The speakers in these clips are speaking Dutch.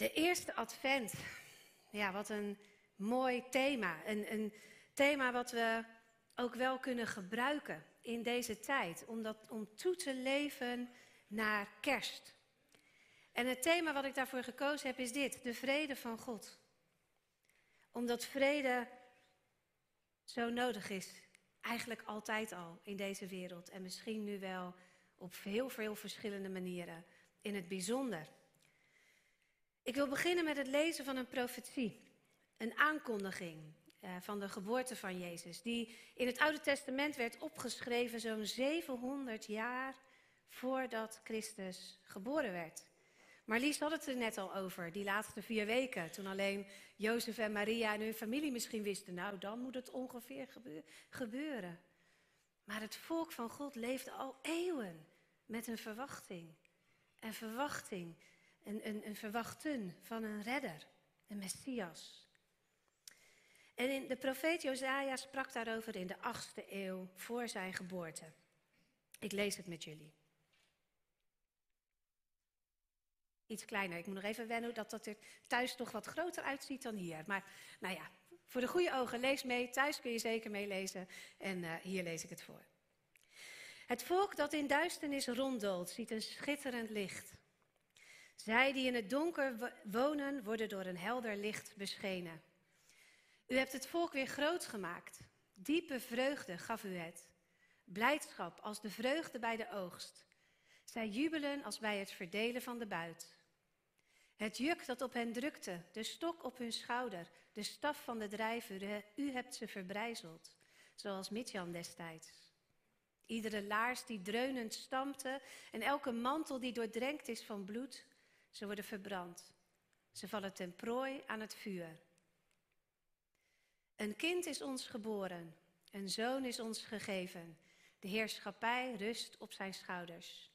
De eerste advent. Ja, wat een mooi thema. Een, een thema wat we ook wel kunnen gebruiken in deze tijd. Om, dat, om toe te leven naar kerst. En het thema wat ik daarvoor gekozen heb is dit: de vrede van God. Omdat vrede zo nodig is. Eigenlijk altijd al in deze wereld. En misschien nu wel op heel veel verschillende manieren. In het bijzonder. Ik wil beginnen met het lezen van een profetie. Een aankondiging uh, van de geboorte van Jezus. Die in het Oude Testament werd opgeschreven zo'n 700 jaar voordat Christus geboren werd. Maar Lies had het er net al over, die laatste vier weken. Toen alleen Jozef en Maria en hun familie misschien wisten, nou dan moet het ongeveer gebeuren. Maar het volk van God leefde al eeuwen met een verwachting. Een verwachting, een, een, verwachten van een redder, een Messias. En in de profeet Josaja sprak daarover in de achtste eeuw voor zijn geboorte. Ik lees het met jullie. Iets kleiner. Ik moet nog even wennen dat dat er thuis toch wat groter uitziet dan hier. Maar nou ja, voor de goede ogen, lees mee. Thuis kun je zeker meelezen. En uh, hier lees ik het voor. Het volk dat in duisternis ronddoolt, ziet een schitterend licht. Zij die in het donker wonen, worden door een helder licht beschenen. U hebt het volk weer groot gemaakt. Diepe vreugde gaf u het. Blijdschap als de vreugde bij de oogst. Zij jubelen als bij het verdelen van de buit. Het juk dat op hen drukte, de stok op hun schouder, de staf van de drijver, u hebt ze verbrijzeld, zoals Midjan destijds. Iedere laars die dreunend stampte en elke mantel die doordrenkt is van bloed, ze worden verbrand. Ze vallen ten prooi aan het vuur. Een kind is ons geboren, een zoon is ons gegeven. De heerschappij rust op zijn schouders.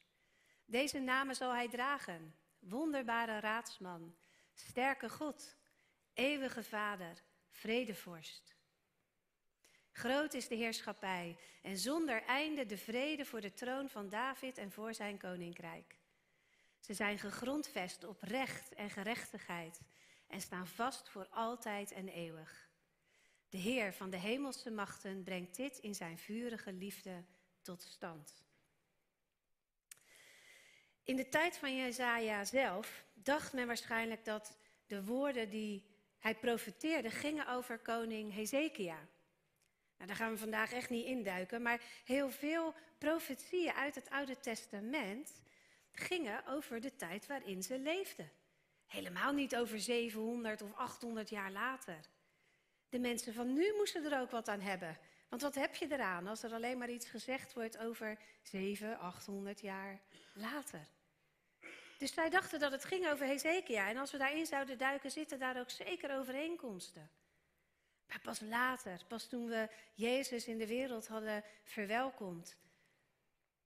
Deze namen zal hij dragen: wonderbare raadsman, sterke God, eeuwige Vader, vredevorst. Groot is de heerschappij en zonder einde de vrede voor de troon van David en voor zijn koninkrijk. Ze zijn gegrondvest op recht en gerechtigheid en staan vast voor altijd en eeuwig. De Heer van de hemelse machten brengt dit in zijn vurige liefde tot stand. In de tijd van Jezaja zelf dacht men waarschijnlijk dat de woorden die hij profeteerde gingen over koning Hezekia. Nou, daar gaan we vandaag echt niet induiken, maar heel veel profetieën uit het Oude Testament gingen over de tijd waarin ze leefden. Helemaal niet over 700 of 800 jaar later. De mensen van nu moesten er ook wat aan hebben. Want wat heb je eraan als er alleen maar iets gezegd wordt over 700, 800 jaar later? Dus zij dachten dat het ging over Hezekia. En als we daarin zouden duiken, zitten daar ook zeker overeenkomsten. Maar pas later, pas toen we Jezus in de wereld hadden verwelkomd,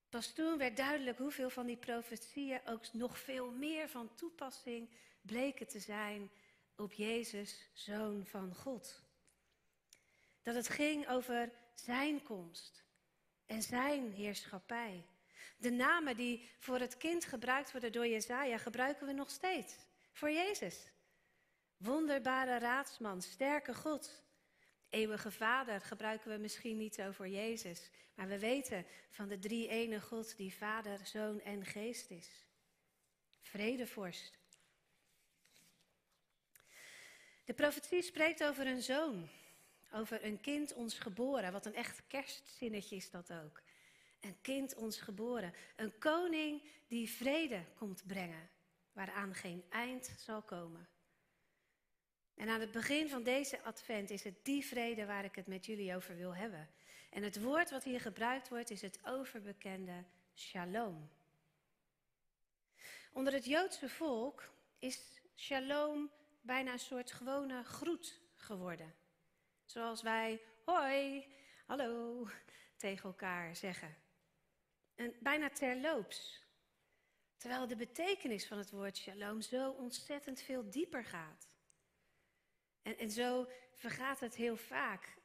pas toen werd duidelijk hoeveel van die profetieën ook nog veel meer van toepassing bleken te zijn op Jezus, zoon van God. Dat het ging over zijn komst en zijn heerschappij. De namen die voor het kind gebruikt worden door Jezaja gebruiken we nog steeds voor Jezus. Wonderbare raadsman, sterke God. Eeuwige Vader gebruiken we misschien niet zo voor Jezus, maar we weten van de drie ene God die Vader, Zoon en Geest is. Vredevorst. De profetie spreekt over een zoon over een kind ons geboren. Wat een echt kerstzinnetje is dat ook. Een kind ons geboren. Een koning die vrede komt brengen, waaraan geen eind zal komen. En aan het begin van deze advent is het die vrede waar ik het met jullie over wil hebben. En het woord wat hier gebruikt wordt is het overbekende shalom. Onder het Joodse volk is shalom bijna een soort gewone groet geworden. Zoals wij hoi, hallo tegen elkaar zeggen. En bijna terloops. Terwijl de betekenis van het woord shalom zo ontzettend veel dieper gaat. En, zo vergaat het heel vaak.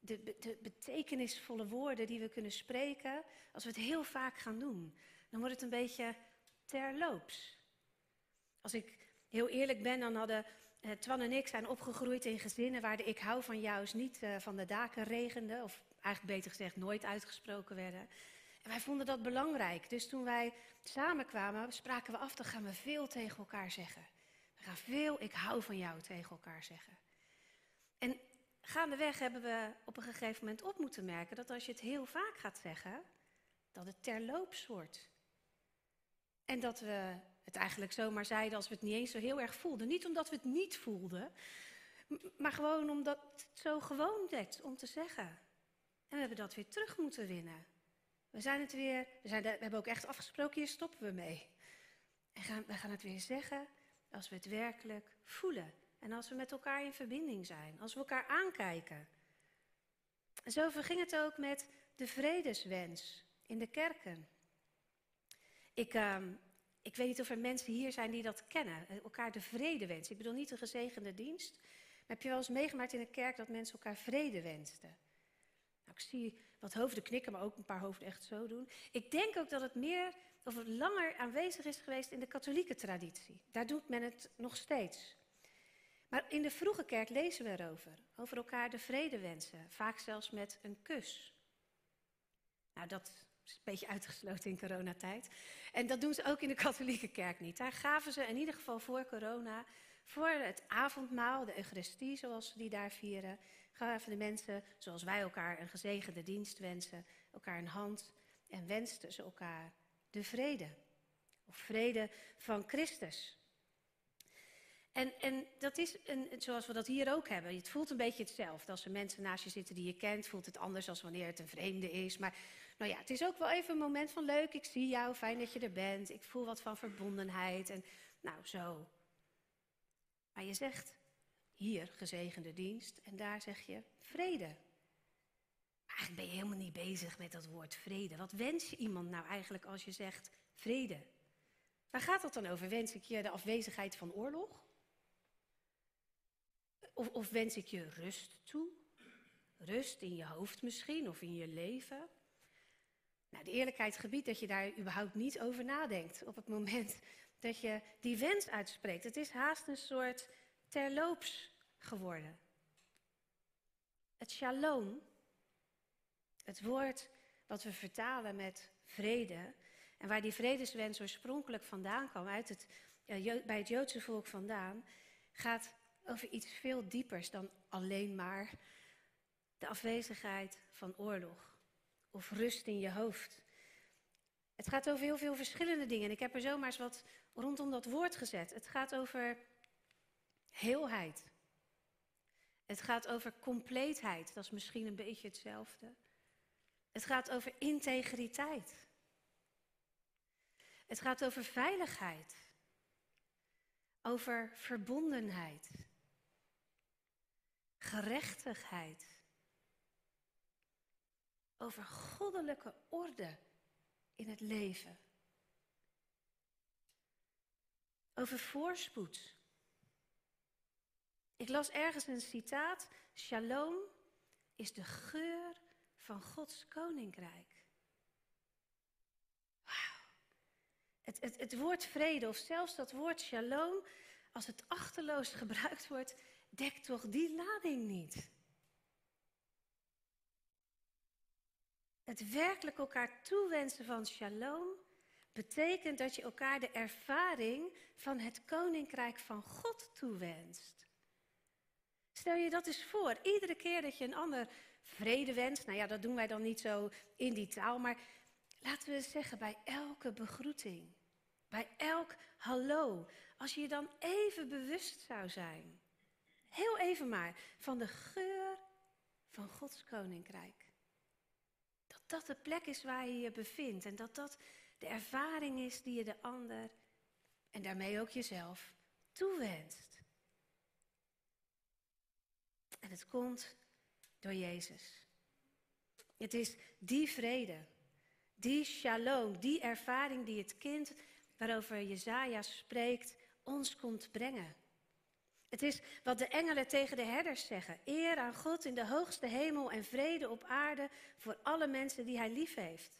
De, de betekenisvolle woorden die we kunnen spreken, als we het heel vaak gaan doen, dan wordt het een beetje terloops. Als ik heel eerlijk ben, dan hadden uh, Twan en ik zijn opgegroeid in gezinnen waar de ik hou van jou niet uh, van de daken regende. Of eigenlijk beter gezegd nooit uitgesproken werden. En wij vonden dat belangrijk. Dus toen wij samenkwamen, spraken we af, dan gaan we veel tegen elkaar zeggen. Veel ik hou van jou tegen elkaar zeggen. En gaandeweg hebben we op een gegeven moment op moeten merken dat als je het heel vaak gaat zeggen, dat het terloops wordt. En dat we het eigenlijk zomaar zeiden als we het niet eens zo heel erg voelden. Niet omdat we het niet voelden, maar gewoon omdat het zo gewoon werd om te zeggen. En we hebben dat weer terug moeten winnen. We zijn het weer, we, zijn we hebben ook echt afgesproken, hier stoppen we mee. En gaan, we gaan het weer zeggen als we het werkelijk voelen. En als we met elkaar in verbinding zijn, als we elkaar aankijken. En zo verging het ook met de vredeswens in de kerken. Ik, uh, ik weet niet of er mensen hier zijn die dat kennen, eh, elkaar de vrede wensen. Ik bedoel niet een gezegende dienst, maar heb je wel eens meegemaakt in een kerk dat mensen elkaar vrede wensten? Nou, ik zie wat hoofden knikken, maar ook een paar hoofden echt zo doen. Ik denk ook dat het meer of het langer aanwezig is geweest in de katholieke traditie. Daar doet men het nog steeds. Maar in de vroege kerk lezen we erover. Over elkaar de vrede wensen. Vaak zelfs met een kus. Nou, dat is een beetje uitgesloten in coronatijd. En dat doen ze ook in de katholieke kerk niet. Daar gaven ze in ieder geval voor corona, voor het avondmaal, de Eucharistie zoals ze die daar vieren, gaven de mensen, zoals wij elkaar een gezegende dienst wensen, elkaar een hand en wensten ze elkaar de vrede. Of vrede van Christus. En, en dat is een, zoals we dat hier ook hebben. Het voelt een beetje hetzelfde. Als er mensen naast je zitten die je kent, voelt het anders dan wanneer het een vreemde is. Maar nou ja, het is ook wel even een moment van leuk. Ik zie jou, fijn dat je er bent. Ik voel wat van verbondenheid. En nou, zo. Maar je zegt hier gezegende dienst en daar zeg je vrede. Eigenlijk ben je helemaal niet bezig met dat woord vrede. Wat wens je iemand nou eigenlijk als je zegt vrede? Waar gaat dat dan over? Wens ik je de afwezigheid van oorlog? Of, of wens ik je rust toe? Rust in je hoofd misschien of in je leven? Nou, de eerlijkheid gebiedt dat je daar überhaupt niet over nadenkt op het moment dat je die wens uitspreekt. Het is haast een soort terloops geworden. Het shalom, het woord wat we vertalen met vrede, en waar die vredeswens oorspronkelijk vandaan kwam, uit het, bij het Joodse volk vandaan, gaat over iets veel diepers dan alleen maar de afwezigheid van oorlog of rust in je hoofd. Het gaat over heel veel verschillende dingen. En ik heb er zomaar eens wat rondom dat woord gezet. Het gaat over heelheid. Het gaat over compleetheid. Dat is misschien een beetje hetzelfde. Het gaat over integriteit. Het gaat over veiligheid. Over verbondenheid. Gerechtigheid. Over goddelijke orde in het leven. Over voorspoed. Ik las ergens een citaat. Shalom is de geur van Gods koninkrijk. Wauw. Het, het, het woord vrede, of zelfs dat woord shalom, als het achterloos gebruikt wordt, dekt toch die lading niet. Het werkelijk elkaar toewensen van shalom betekent dat je elkaar de ervaring van het koninkrijk van God toewenst. Stel je dat eens voor, iedere keer dat je een ander vrede wenst, nou ja, dat doen wij dan niet zo in die taal, maar laten we zeggen bij elke begroeting, bij elk hallo, als je je dan even bewust zou zijn, heel even maar, van de geur van Gods koninkrijk. Dat dat de plek is waar je je bevindt en dat dat de ervaring is die je de ander en daarmee ook jezelf toewenst. En het komt door Jezus. Het is die vrede, die shalom, die ervaring die het kind waarover Jezaja spreekt, ons komt brengen. Het is wat de engelen tegen de herders zeggen. Eer aan God in de hoogste hemel en vrede op aarde voor alle mensen die hij lief heeft.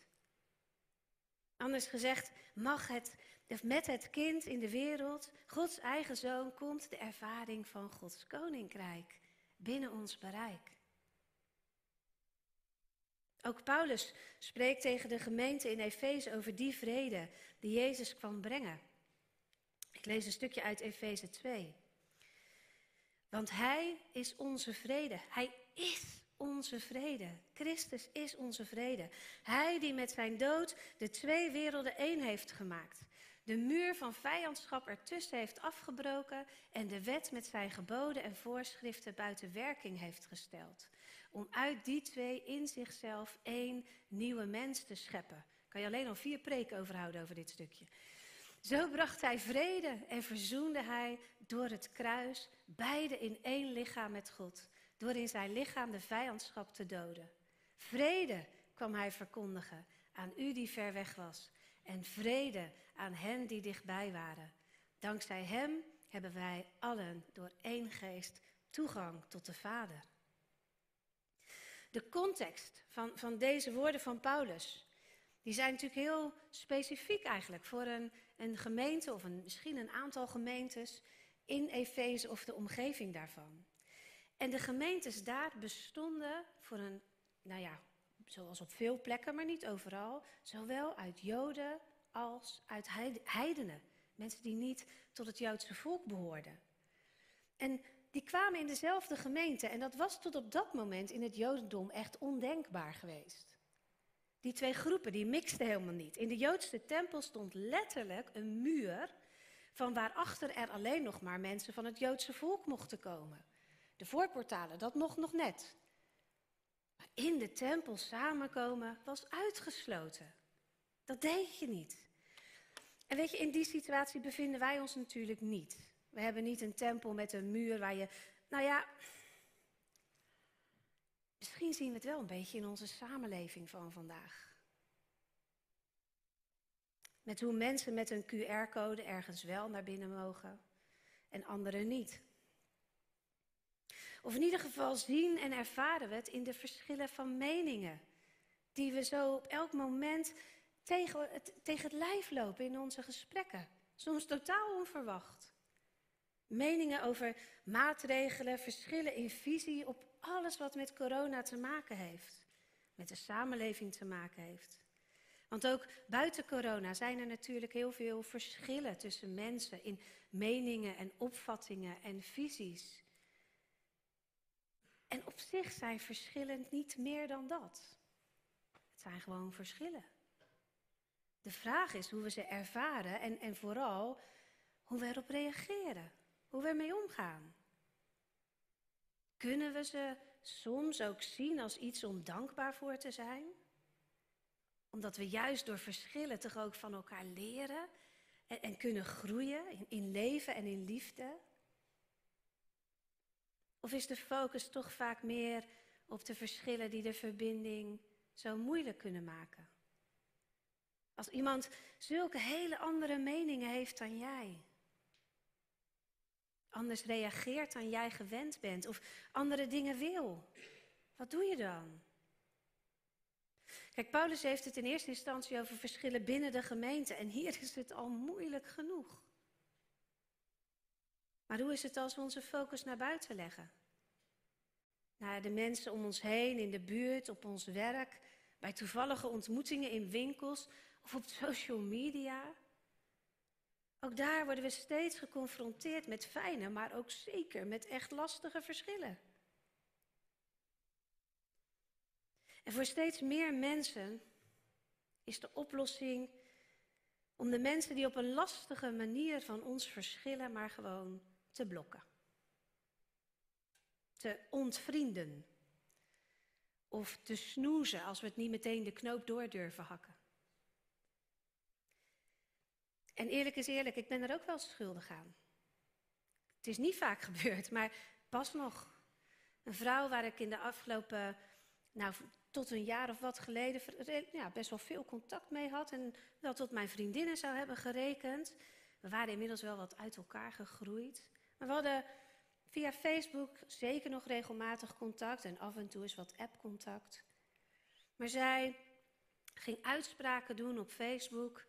Anders gezegd, mag het met het kind in de wereld, Gods eigen zoon, komt de ervaring van Gods koninkrijk binnen ons bereik. Ook Paulus spreekt tegen de gemeente in Efeze over die vrede die Jezus kwam brengen. Ik lees een stukje uit Efeze 2. Want Hij is onze vrede. Hij is onze vrede. Christus is onze vrede. Hij die met zijn dood de twee werelden één heeft gemaakt. De muur van vijandschap ertussen heeft afgebroken en de wet met zijn geboden en voorschriften buiten werking heeft gesteld. Om uit die twee in zichzelf één nieuwe mens te scheppen. Kan je alleen al vier preken overhouden over dit stukje. Zo bracht hij vrede en verzoende hij door het kruis beide in één lichaam met God. Door in zijn lichaam de vijandschap te doden. Vrede kwam hij verkondigen aan u die ver weg was. En vrede aan hen die dichtbij waren. Dankzij hem hebben wij allen door één geest toegang tot de Vader. De context van, van deze woorden van Paulus, die zijn natuurlijk heel specifiek eigenlijk voor een, een gemeente of een, misschien een aantal gemeentes in Efeze of de omgeving daarvan. En de gemeentes daar bestonden voor een, nou ja, zoals op veel plekken, maar niet overal, zowel uit Joden als uit heidenen. Mensen die niet tot het Joodse volk behoorden. En die kwamen in dezelfde gemeente en dat was tot op dat moment in het Jodendom echt ondenkbaar geweest. Die twee groepen, die mixten helemaal niet. In de Joodse tempel stond letterlijk een muur van waarachter er alleen nog maar mensen van het Joodse volk mochten komen. De voorportalen, dat mocht nog net. Maar in de tempel samenkomen was uitgesloten. Dat deed je niet. En weet je, in die situatie bevinden wij ons natuurlijk niet. We hebben niet een tempel met een muur waar je, nou ja, misschien zien we het wel een beetje in onze samenleving van vandaag. Met hoe mensen met een QR-code ergens wel naar binnen mogen en anderen niet. Of in ieder geval zien en ervaren we het in de verschillen van meningen, die we zo op elk moment tegen het, tegen het lijf lopen in onze gesprekken. Soms totaal onverwacht. Meningen over maatregelen, verschillen in visie op alles wat met corona te maken heeft. Met de samenleving te maken heeft. Want ook buiten corona zijn er natuurlijk heel veel verschillen tussen mensen in meningen en opvattingen en visies. En op zich zijn verschillen niet meer dan dat. Het zijn gewoon verschillen. De vraag is hoe we ze ervaren en, en vooral hoe we erop reageren, hoe we ermee omgaan. Kunnen we ze soms ook zien als iets om dankbaar voor te zijn? Omdat we juist door verschillen toch ook van elkaar leren en, en kunnen groeien in, in leven en in liefde? Of is de focus toch vaak meer op de verschillen die de verbinding zo moeilijk kunnen maken? Als iemand zulke hele andere meningen heeft dan jij. Anders reageert dan jij gewend bent of andere dingen wil. Wat doe je dan? Kijk, Paulus heeft het in eerste instantie over verschillen binnen de gemeente en hier is het al moeilijk genoeg. Maar hoe is het als we onze focus naar buiten leggen? Naar de mensen om ons heen, in de buurt, op ons werk, bij toevallige ontmoetingen in winkels of op social media. Ook daar worden we steeds geconfronteerd met fijne, maar ook zeker met echt lastige verschillen. En voor steeds meer mensen is de oplossing om de mensen die op een lastige manier van ons verschillen, maar gewoon te blokken. Te ontvrienden. Of te snoezen als we het niet meteen de knoop door durven hakken. En eerlijk is eerlijk, ik ben er ook wel schuldig aan. Het is niet vaak gebeurd, maar pas nog. Een vrouw waar ik in de afgelopen, nou tot een jaar of wat geleden, ja, best wel veel contact mee had. En wel tot mijn vriendinnen zou hebben gerekend. We waren inmiddels wel wat uit elkaar gegroeid. Maar we hadden via Facebook zeker nog regelmatig contact en af en toe is wat app-contact. Maar zij ging uitspraken doen op Facebook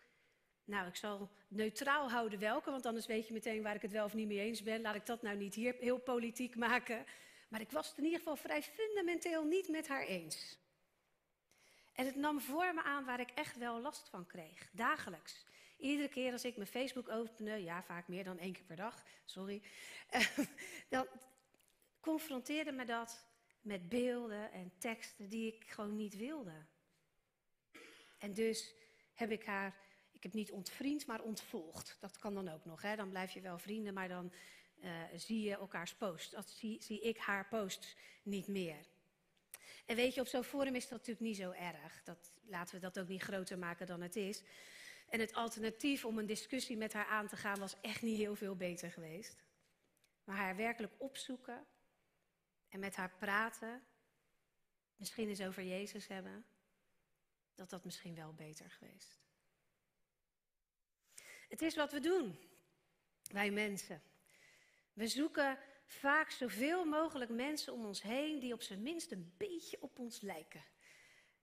Nou, ik zal neutraal houden welke, want anders weet je meteen waar ik het wel of niet mee eens ben. Laat ik dat nou niet hier heel politiek maken. Maar ik was het in ieder geval vrij fundamenteel niet met haar eens. En het nam vormen aan waar ik echt wel last van kreeg, dagelijks. Iedere keer als ik mijn Facebook opende, ja, vaak meer dan één keer per dag, sorry, dan confronteerde me dat met beelden en teksten die ik gewoon niet wilde. En dus heb ik haar, ik heb niet ontvriend, maar ontvolgd. Dat kan dan ook nog, hè? dan blijf je wel vrienden, maar dan uh, zie je elkaars post. Dat zie, zie ik haar post niet meer. En weet je, op zo'n forum is dat natuurlijk niet zo erg. Dat, laten we dat ook niet groter maken dan het is. En het alternatief om een discussie met haar aan te gaan was echt niet heel veel beter geweest. Maar haar werkelijk opzoeken en met haar praten, misschien eens over Jezus hebben, dat dat misschien wel beter geweest. Het is wat we doen, wij mensen. We zoeken vaak zoveel mogelijk mensen om ons heen die op zijn minst een beetje op ons lijken.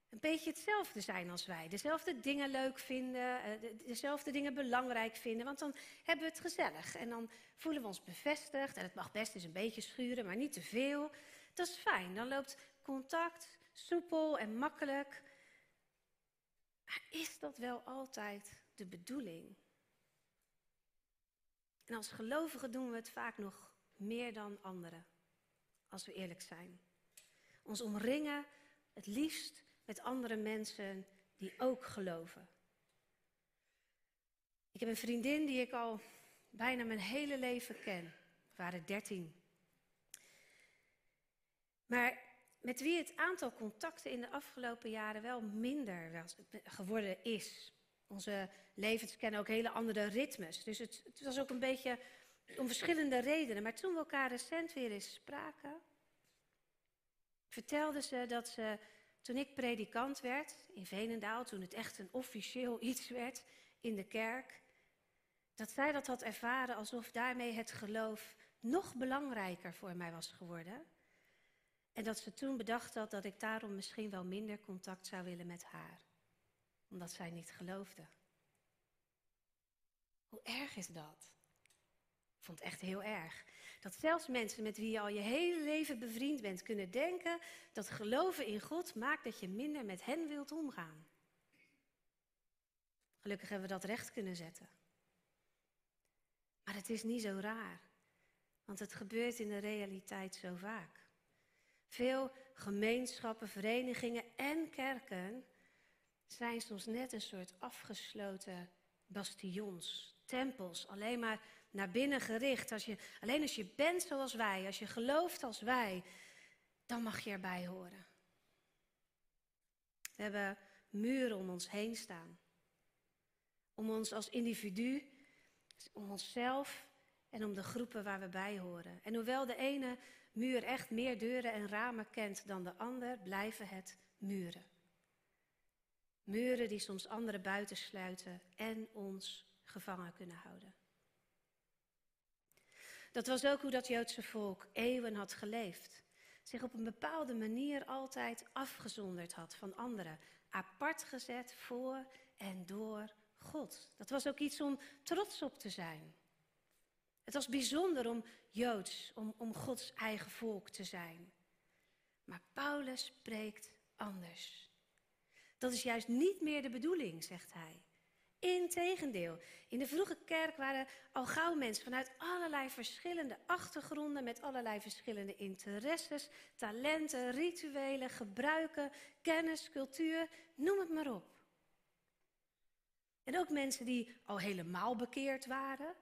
Een beetje hetzelfde zijn als wij. Dezelfde dingen leuk vinden, eh, dezelfde dingen belangrijk vinden. Want dan hebben we het gezellig. En dan voelen we ons bevestigd. En het mag best eens een beetje schuren, maar niet te veel. Dat is fijn. Dan loopt contact soepel en makkelijk. Maar is dat wel altijd de bedoeling? En als gelovigen doen we het vaak nog meer dan anderen, als we eerlijk zijn. Ons omringen het liefst met andere mensen die ook geloven. Ik heb een vriendin die ik al bijna mijn hele leven ken. We waren dertien. Maar met wie het aantal contacten in de afgelopen jaren wel minder geworden is. Onze levens kennen ook hele andere ritmes. Dus het, het was ook een beetje om verschillende redenen. Maar toen we elkaar recent weer eens spraken, vertelde ze dat ze, toen ik predikant werd in Venendaal, toen het echt een officieel iets werd in de kerk, dat zij dat had ervaren alsof daarmee het geloof nog belangrijker voor mij was geworden. En dat ze toen bedacht had dat ik daarom misschien wel minder contact zou willen met haar, omdat zij niet geloofde. Hoe erg is dat? Ik vond het echt heel erg. Dat zelfs mensen met wie je al je hele leven bevriend bent kunnen denken dat geloven in God maakt dat je minder met hen wilt omgaan. Gelukkig hebben we dat recht kunnen zetten. Maar het is niet zo raar, want het gebeurt in de realiteit zo vaak. Veel gemeenschappen, verenigingen en kerken zijn soms net een soort afgesloten bastions, tempels, alleen maar naar binnen gericht. Als je, alleen als je bent zoals wij, als je gelooft als wij, dan mag je erbij horen. We hebben muren om ons heen staan. Om ons als individu, om onszelf en om de groepen waar we bij horen. En hoewel de ene muur echt meer deuren en ramen kent dan de ander, blijven het muren. Muren die soms anderen buitensluiten en ons gevangen kunnen houden. Dat was ook hoe dat Joodse volk eeuwen had geleefd. Zich op een bepaalde manier altijd afgezonderd had van anderen. Apart gezet voor en door God. Dat was ook iets om trots op te zijn. Het was bijzonder om Joods, om, om Gods eigen volk te zijn. Maar Paulus spreekt anders. Dat is juist niet meer de bedoeling, zegt hij. Integendeel, in de vroege kerk waren al gauw mensen vanuit allerlei verschillende achtergronden, met allerlei verschillende interesses, talenten, rituelen, gebruiken, kennis, cultuur, noem het maar op. En ook mensen die al helemaal bekeerd waren,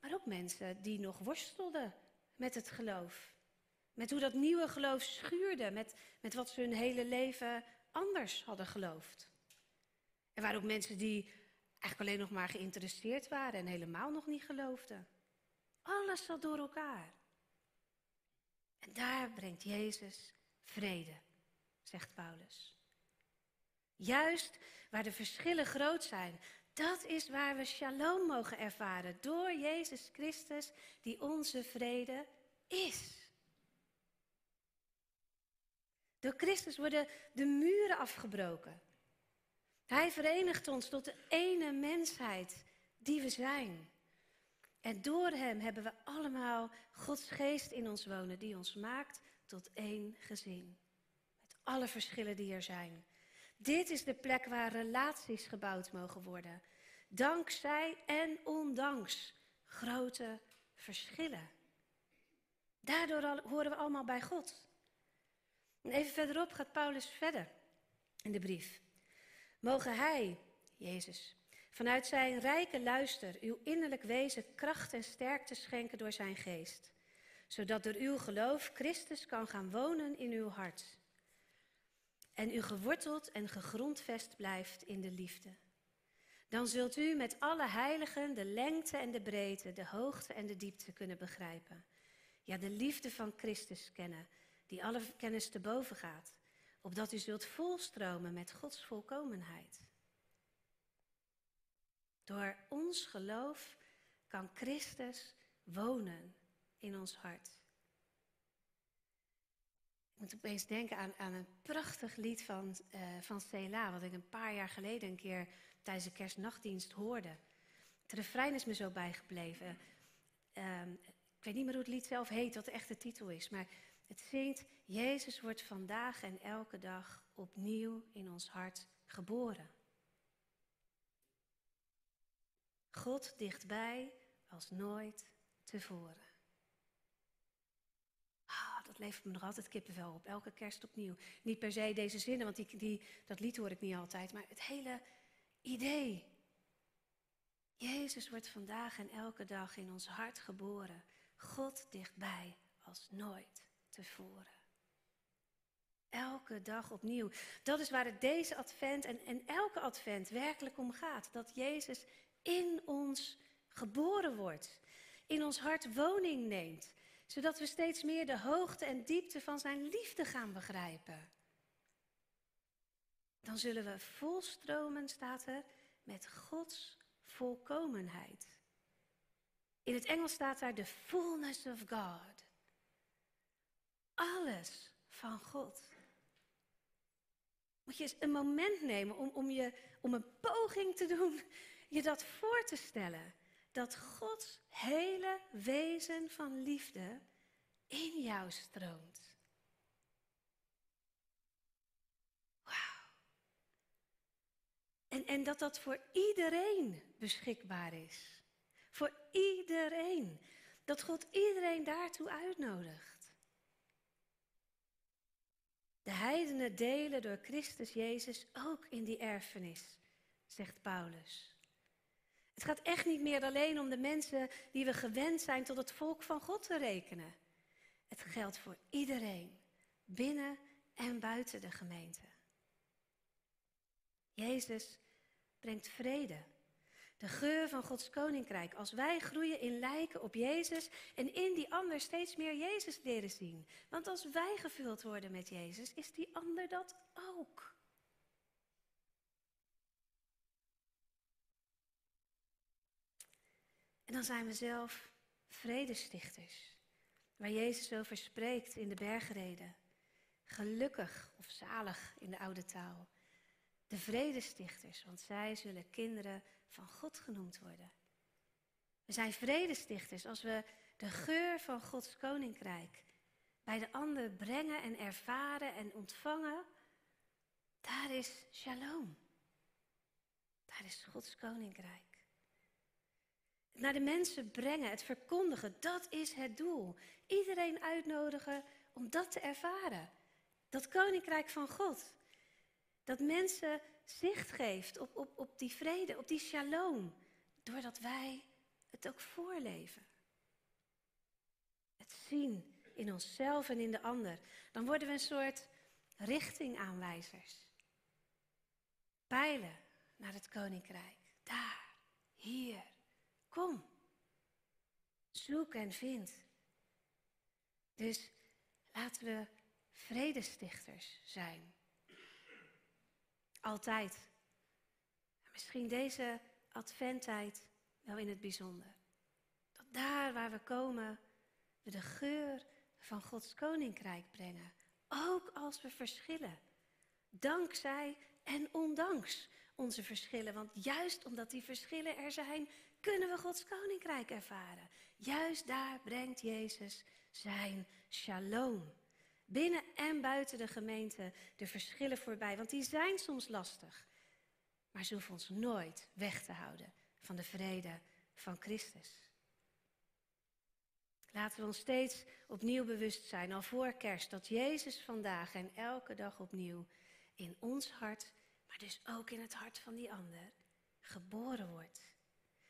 maar ook mensen die nog worstelden met het geloof. Met hoe dat nieuwe geloof schuurde, met, met wat ze hun hele leven anders hadden geloofd. Er waren ook mensen die eigenlijk alleen nog maar geïnteresseerd waren en helemaal nog niet geloofden. Alles zat door elkaar. En daar brengt Jezus vrede, zegt Paulus. Juist waar de verschillen groot zijn, dat is waar we shalom mogen ervaren door Jezus Christus, die onze vrede is. Door Christus worden de muren afgebroken. Hij verenigt ons tot de ene mensheid die we zijn. En door Hem hebben we allemaal Gods geest in ons wonen, die ons maakt tot één gezin. Met alle verschillen die er zijn. Dit is de plek waar relaties gebouwd mogen worden. Dankzij en ondanks grote verschillen. Daardoor horen we allemaal bij God. En even verderop gaat Paulus verder in de brief. Mogen Hij, Jezus, vanuit Zijn rijke luister uw innerlijk wezen kracht en sterkte schenken door Zijn geest, zodat door uw geloof Christus kan gaan wonen in uw hart en u geworteld en gegrondvest blijft in de liefde. Dan zult u met alle heiligen de lengte en de breedte, de hoogte en de diepte kunnen begrijpen. Ja, de liefde van Christus kennen, die alle kennis te boven gaat, opdat u zult volstromen met Gods volkomenheid. Door ons geloof kan Christus wonen in ons hart. Ik moet opeens denken aan, aan een prachtig lied van, uh, van Sela, wat ik een paar jaar geleden een keer tijdens de kerstnachtdienst hoorde. Het refrein is me zo bijgebleven. Uh, ik weet niet meer hoe het lied zelf heet, wat de echte titel is, maar het zingt: Jezus wordt vandaag en elke dag opnieuw in ons hart geboren. God dichtbij als nooit tevoren. Ah, dat levert me nog altijd kippenvel op, elke kerst opnieuw. Niet per se deze zinnen, want die, dat lied hoor ik niet altijd, maar het hele idee. Jezus wordt vandaag en elke dag in ons hart geboren. God dichtbij als nooit tevoren. Elke dag opnieuw. Dat is waar het deze advent en, en elke advent werkelijk om gaat. Dat Jezus in ons geboren wordt. In ons hart woning neemt. Zodat we steeds meer de hoogte en diepte van zijn liefde gaan begrijpen. Dan zullen we volstromen, staat er, met Gods volkomenheid. In het Engels staat daar de fullness of God. Alles van God. Moet je eens een moment nemen om, om, je, om een poging te doen, je dat voor te stellen. Dat Gods hele wezen van liefde in jou stroomt. Wauw. En, en dat dat voor iedereen beschikbaar is. Voor iedereen. Dat God iedereen daartoe uitnodigt. De heidenen delen door Christus Jezus ook in die erfenis, zegt Paulus. Het gaat echt niet meer alleen om de mensen die we gewend zijn tot het volk van God te rekenen. Het geldt voor iedereen, binnen en buiten de gemeente. Jezus brengt vrede de geur van Gods koninkrijk. Als wij groeien in lijken op Jezus en in die ander steeds meer Jezus leren zien. Want als wij gevuld worden met Jezus, is die ander dat ook. En dan zijn we zelf vredestichters. Waar Jezus over spreekt in de bergreden. Gelukkig of zalig in de oude taal. De vredestichters, want zij zullen kinderen van God genoemd worden. We zijn vredestichters als we de geur van Gods koninkrijk bij de ander brengen en ervaren en ontvangen. Daar is shalom. Daar is Gods koninkrijk. Naar de mensen brengen, het verkondigen, dat is het doel. Iedereen uitnodigen om dat te ervaren. Dat koninkrijk van God. Dat mensen zicht geeft op, op, op die vrede, op die shalom. Doordat wij het ook voorleven. Het zien in onszelf en in de ander. Dan worden we een soort richtingaanwijzers. Pijlen naar het koninkrijk. Daar, hier, kom. Zoek en vind. Dus laten we vredestichters zijn. Altijd. Misschien deze adventtijd wel in het bijzonder. Dat daar waar we komen, we de geur van Gods koninkrijk brengen. Ook als we verschillen. Dankzij en ondanks. onze verschillen. Want juist omdat die verschillen er zijn, kunnen we Gods koninkrijk ervaren. Juist daar brengt Jezus zijn shalom. Binnen en buiten de gemeente de verschillen voorbij. Want die zijn soms lastig. Maar ze hoeven ons nooit weg te houden van de vrede van Christus. Laten we ons steeds opnieuw bewust zijn, al voor kerst, dat Jezus vandaag en elke dag opnieuw in ons hart, maar dus ook in het hart van die ander, geboren wordt.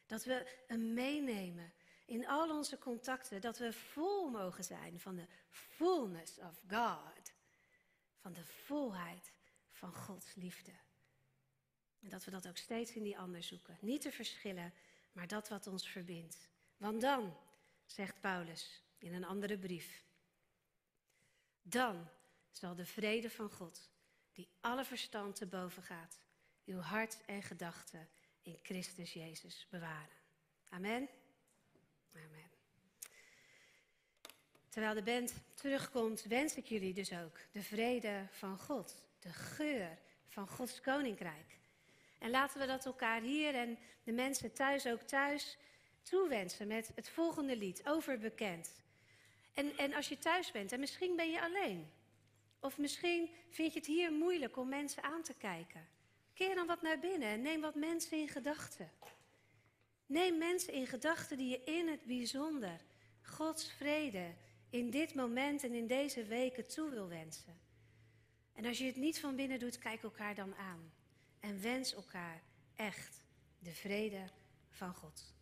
Dat we hem meenemen in al onze contacten, dat we vol mogen zijn van de fullness of God, van de volheid van Gods liefde. En dat we dat ook steeds in die ander zoeken. Niet te verschillen, maar dat wat ons verbindt. Want dan, zegt Paulus in een andere brief, dan zal de vrede van God, die alle verstand te boven gaat, uw hart en gedachten in Christus Jezus bewaren. Amen. Amen. Terwijl de band terugkomt, wens ik jullie dus ook de vrede van God, de geur van Gods koninkrijk. En laten we dat elkaar hier en de mensen thuis ook thuis toewensen met het volgende lied, Overbekend. En, en als je thuis bent, en misschien ben je alleen. Of misschien vind je het hier moeilijk om mensen aan te kijken. Keer dan wat naar binnen en neem wat mensen in gedachten. Neem mensen in gedachten die je in het bijzonder Gods vrede in dit moment en in deze weken toe wil wensen. En als je het niet van binnen doet, kijk elkaar dan aan. En wens elkaar echt de vrede van God.